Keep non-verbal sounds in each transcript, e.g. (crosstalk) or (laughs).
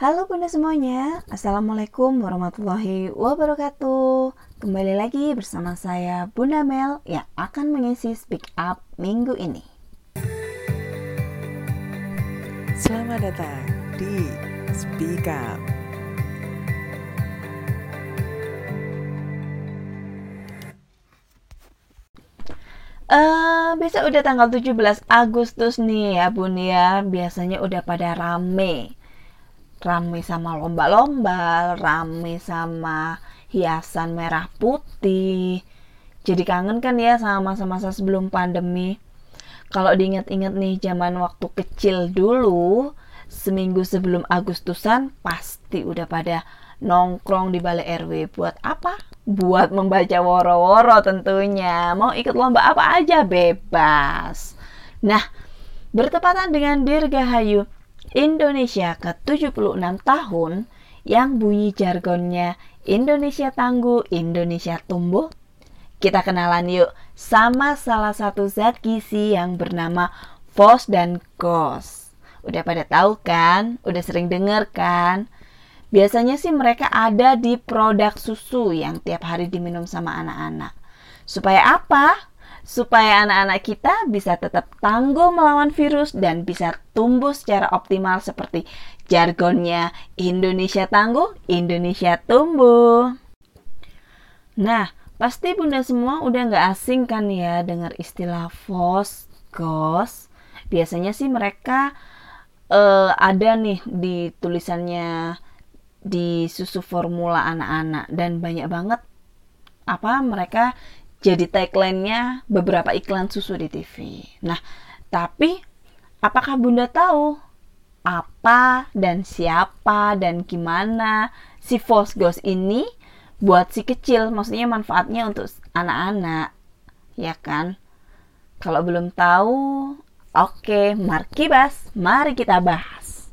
Halo bunda semuanya, Assalamualaikum warahmatullahi wabarakatuh. Kembali lagi bersama saya Bunda Mel yang akan mengisi Speak Up minggu ini. Selamat datang di Speak Up. Uh, besok udah tanggal 17 Agustus nih ya bun ya. Biasanya udah pada rame rame sama lomba-lomba, rame sama hiasan merah putih. Jadi kangen kan ya sama masa-masa sebelum pandemi. Kalau diingat-ingat nih zaman waktu kecil dulu, seminggu sebelum Agustusan pasti udah pada nongkrong di balai RW buat apa? Buat membaca woro-woro tentunya. Mau ikut lomba apa aja bebas. Nah, bertepatan dengan Dirgahayu Indonesia ke-76 tahun yang bunyi jargonnya Indonesia Tangguh, Indonesia Tumbuh. Kita kenalan yuk sama salah satu zat gizi yang bernama FOS dan GOS. Udah pada tahu kan? Udah sering denger kan? Biasanya sih mereka ada di produk susu yang tiap hari diminum sama anak-anak. Supaya apa? Supaya anak-anak kita bisa tetap tangguh melawan virus dan bisa tumbuh secara optimal seperti jargonnya Indonesia tangguh, Indonesia tumbuh. Nah, pasti bunda semua udah nggak asing kan ya dengar istilah FOS, GOS. Biasanya sih mereka uh, ada nih di tulisannya di susu formula anak-anak dan banyak banget apa mereka jadi tagline-nya beberapa iklan susu di TV. Nah, tapi apakah Bunda tahu apa dan siapa dan gimana si Fosgos ini buat si kecil? Maksudnya manfaatnya untuk anak-anak, ya kan? Kalau belum tahu, oke, mari kibas, mari kita bahas.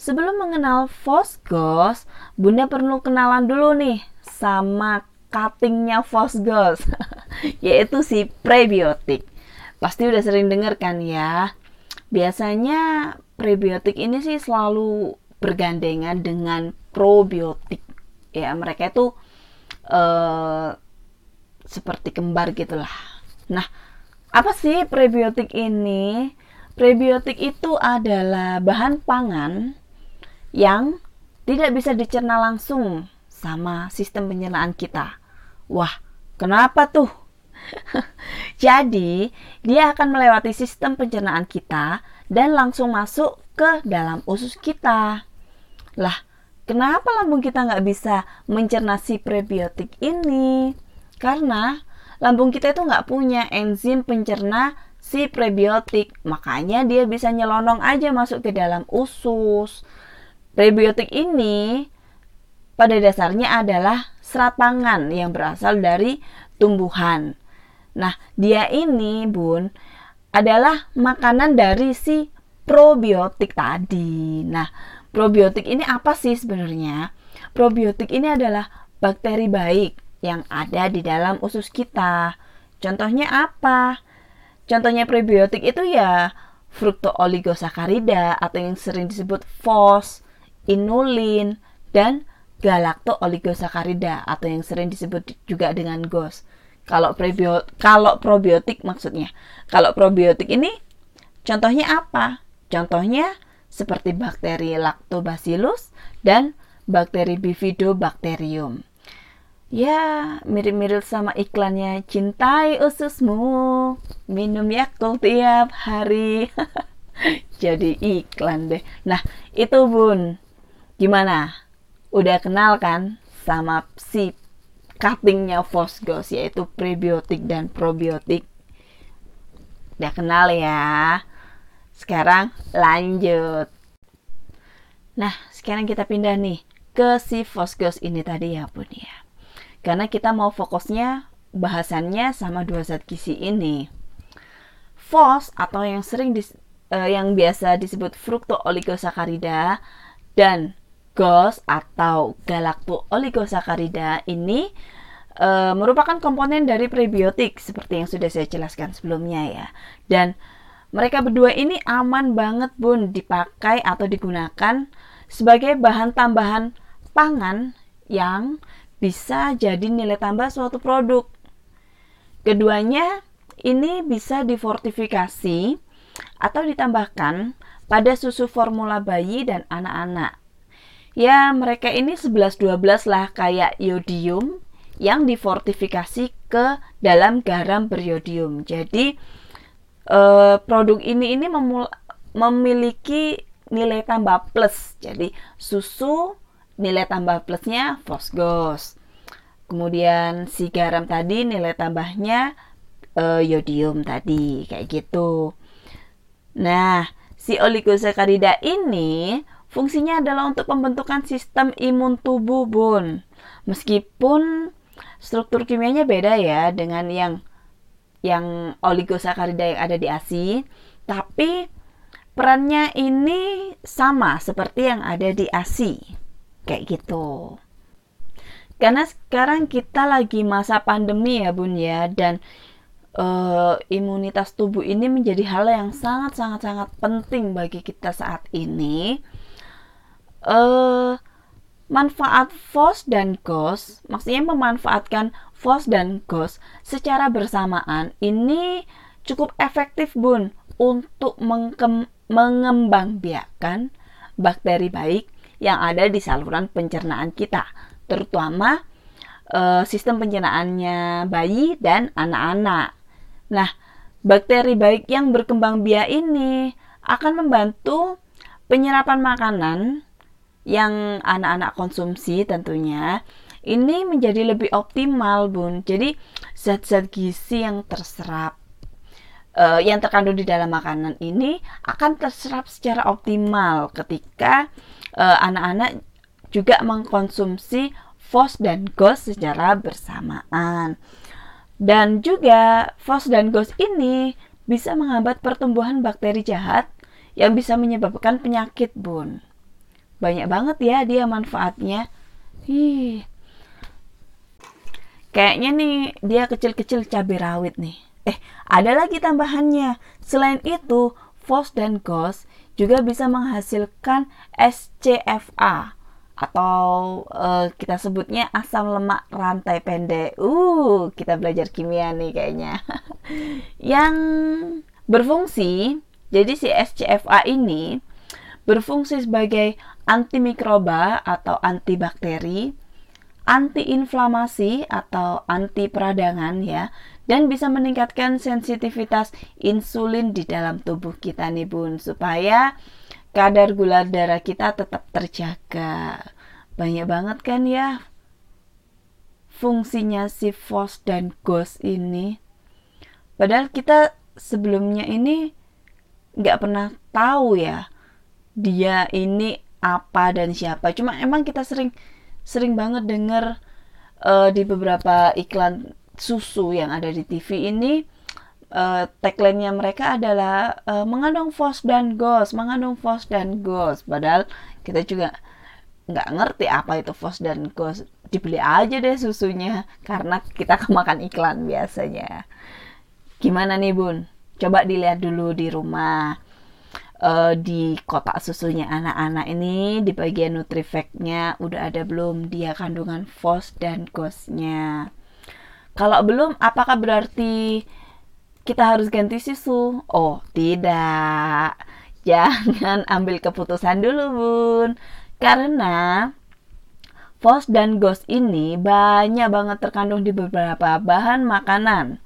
Sebelum mengenal Fosgos, Bunda perlu kenalan dulu nih sama cuttingnya Fosgos (laughs) yaitu si prebiotik. Pasti udah sering denger kan ya? Biasanya prebiotik ini sih selalu bergandengan dengan probiotik. Ya mereka itu uh, seperti kembar gitulah. Nah apa sih prebiotik ini? Prebiotik itu adalah bahan pangan yang tidak bisa dicerna langsung sama sistem pencernaan kita Wah, kenapa tuh? (laughs) Jadi, dia akan melewati sistem pencernaan kita dan langsung masuk ke dalam usus kita. Lah, kenapa lambung kita nggak bisa mencerna si prebiotik ini? Karena lambung kita itu nggak punya enzim pencerna si prebiotik, makanya dia bisa nyelonong aja masuk ke dalam usus. Prebiotik ini pada dasarnya adalah serat pangan yang berasal dari tumbuhan. Nah, dia ini, Bun, adalah makanan dari si probiotik tadi. Nah, probiotik ini apa sih sebenarnya? Probiotik ini adalah bakteri baik yang ada di dalam usus kita. Contohnya apa? Contohnya probiotik itu ya fructooligosaccharidia atau yang sering disebut FOS, inulin, dan galakto oligosakarida atau yang sering disebut juga dengan GOS. Kalau kalau probiotik maksudnya. Kalau probiotik ini contohnya apa? Contohnya seperti bakteri Lactobacillus dan bakteri Bifidobacterium. Ya, mirip-mirip sama iklannya cintai ususmu, minum Yakult tiap hari. (laughs) Jadi iklan deh. Nah, itu Bun. Gimana? Udah kenal kan sama si cuttingnya Fosgos yaitu prebiotik dan probiotik. Udah kenal ya? Sekarang lanjut. Nah sekarang kita pindah nih ke si Fosgos ini tadi ya bun ya. Karena kita mau fokusnya bahasannya sama dua zat gizi ini. Fos atau yang sering dis, uh, yang biasa disebut fructooligosaccharidia dan GOS atau galacto-oligosakarida ini e, merupakan komponen dari prebiotik seperti yang sudah saya jelaskan sebelumnya ya. Dan mereka berdua ini aman banget bun dipakai atau digunakan sebagai bahan tambahan pangan yang bisa jadi nilai tambah suatu produk. Keduanya ini bisa difortifikasi atau ditambahkan pada susu formula bayi dan anak-anak. Ya, mereka ini 11-12 lah kayak iodium yang difortifikasi ke dalam garam beriodium. Jadi eh, produk ini ini memiliki nilai tambah plus. Jadi susu nilai tambah plusnya fosgos. Kemudian si garam tadi nilai tambahnya uh, yodium tadi kayak gitu. Nah, si oligosakarida ini fungsinya adalah untuk pembentukan sistem imun tubuh, Bun. Meskipun struktur kimianya beda ya dengan yang yang oligosakarida yang ada di ASI, tapi perannya ini sama seperti yang ada di ASI. Kayak gitu. Karena sekarang kita lagi masa pandemi ya Bun ya dan uh, imunitas tubuh ini menjadi hal yang sangat sangat sangat penting bagi kita saat ini. Uh, manfaat FOS dan GOS, maksudnya memanfaatkan FOS dan GOS secara bersamaan ini cukup efektif Bun untuk mengembangbiakan bakteri baik yang ada di saluran pencernaan kita, terutama e, sistem pencernaannya bayi dan anak-anak. Nah, bakteri baik yang berkembang biak ini akan membantu penyerapan makanan yang anak-anak konsumsi tentunya ini menjadi lebih optimal, Bun. Jadi zat-zat gizi yang terserap uh, yang terkandung di dalam makanan ini akan terserap secara optimal ketika eh, anak-anak uh, juga mengkonsumsi FOS dan GOS secara bersamaan. Dan juga FOS dan GOS ini bisa menghambat pertumbuhan bakteri jahat yang bisa menyebabkan penyakit, Bun. Banyak banget ya dia manfaatnya. Kayaknya nih dia kecil-kecil cabai rawit nih. Eh, ada lagi tambahannya. Selain itu, FOS dan GOS juga bisa menghasilkan SCFA atau uh, kita sebutnya asam lemak rantai pendek. Uh, kita belajar kimia nih kayaknya. (laughs) Yang berfungsi, jadi si SCFA ini berfungsi sebagai antimikroba atau antibakteri, antiinflamasi atau anti peradangan ya dan bisa meningkatkan sensitivitas insulin di dalam tubuh kita nih bun supaya kadar gula darah kita tetap terjaga. Banyak banget kan ya fungsinya si FOS dan GOS ini. Padahal kita sebelumnya ini nggak pernah tahu ya dia ini apa dan siapa cuma emang kita sering sering banget denger uh, di beberapa iklan susu yang ada di TV ini uh, tagline-nya mereka adalah uh, mengandung fos dan gos, mengandung fos dan gos. Padahal kita juga nggak ngerti apa itu fos dan gos. Dibeli aja deh susunya (laughs) karena kita (laughs) kemakan iklan biasanya. Gimana nih bun? Coba dilihat dulu di rumah. Uh, di kotak susunya anak-anak ini di bagian nutrifactnya udah ada belum dia kandungan fos dan gosnya kalau belum, apakah berarti kita harus ganti susu? Oh, tidak. Jangan (laughs) ambil keputusan dulu, Bun. Karena FOS dan GOS ini banyak banget terkandung di beberapa bahan makanan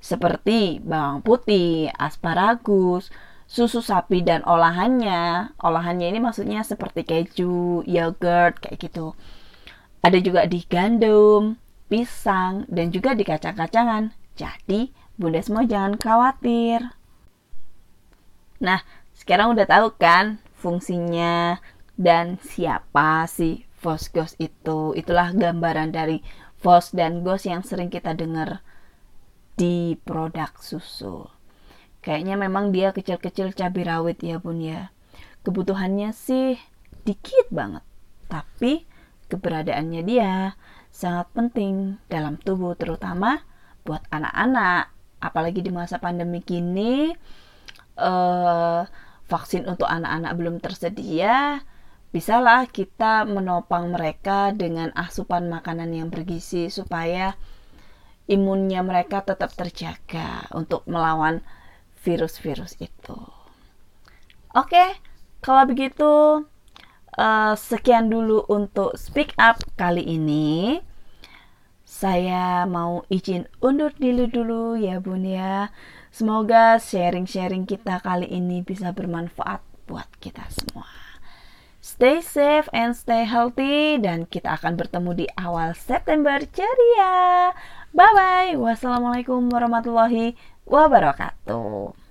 seperti bawang putih, asparagus, susu sapi dan olahannya. Olahannya ini maksudnya seperti keju, yogurt kayak gitu. Ada juga di gandum, pisang, dan juga di kacang-kacangan. Jadi, Bunda semua jangan khawatir. Nah, sekarang udah tahu kan fungsinya dan siapa sih Fosgos itu. Itulah gambaran dari Fos dan Gos yang sering kita dengar di produk susu. Kayaknya memang dia kecil-kecil cabai rawit ya bun ya. Kebutuhannya sih dikit banget. Tapi keberadaannya dia sangat penting dalam tubuh terutama buat anak-anak apalagi di masa pandemi kini eh, vaksin untuk anak-anak belum tersedia bisalah kita menopang mereka dengan asupan makanan yang bergizi supaya imunnya mereka tetap terjaga untuk melawan virus-virus itu. Oke, kalau begitu uh, sekian dulu untuk speak up kali ini. Saya mau izin undur dulu dulu ya Bun ya. Semoga sharing-sharing kita kali ini bisa bermanfaat buat kita semua. Stay safe and stay healthy dan kita akan bertemu di awal September ceria. Bye bye. Wassalamualaikum warahmatullahi wabarakatuh.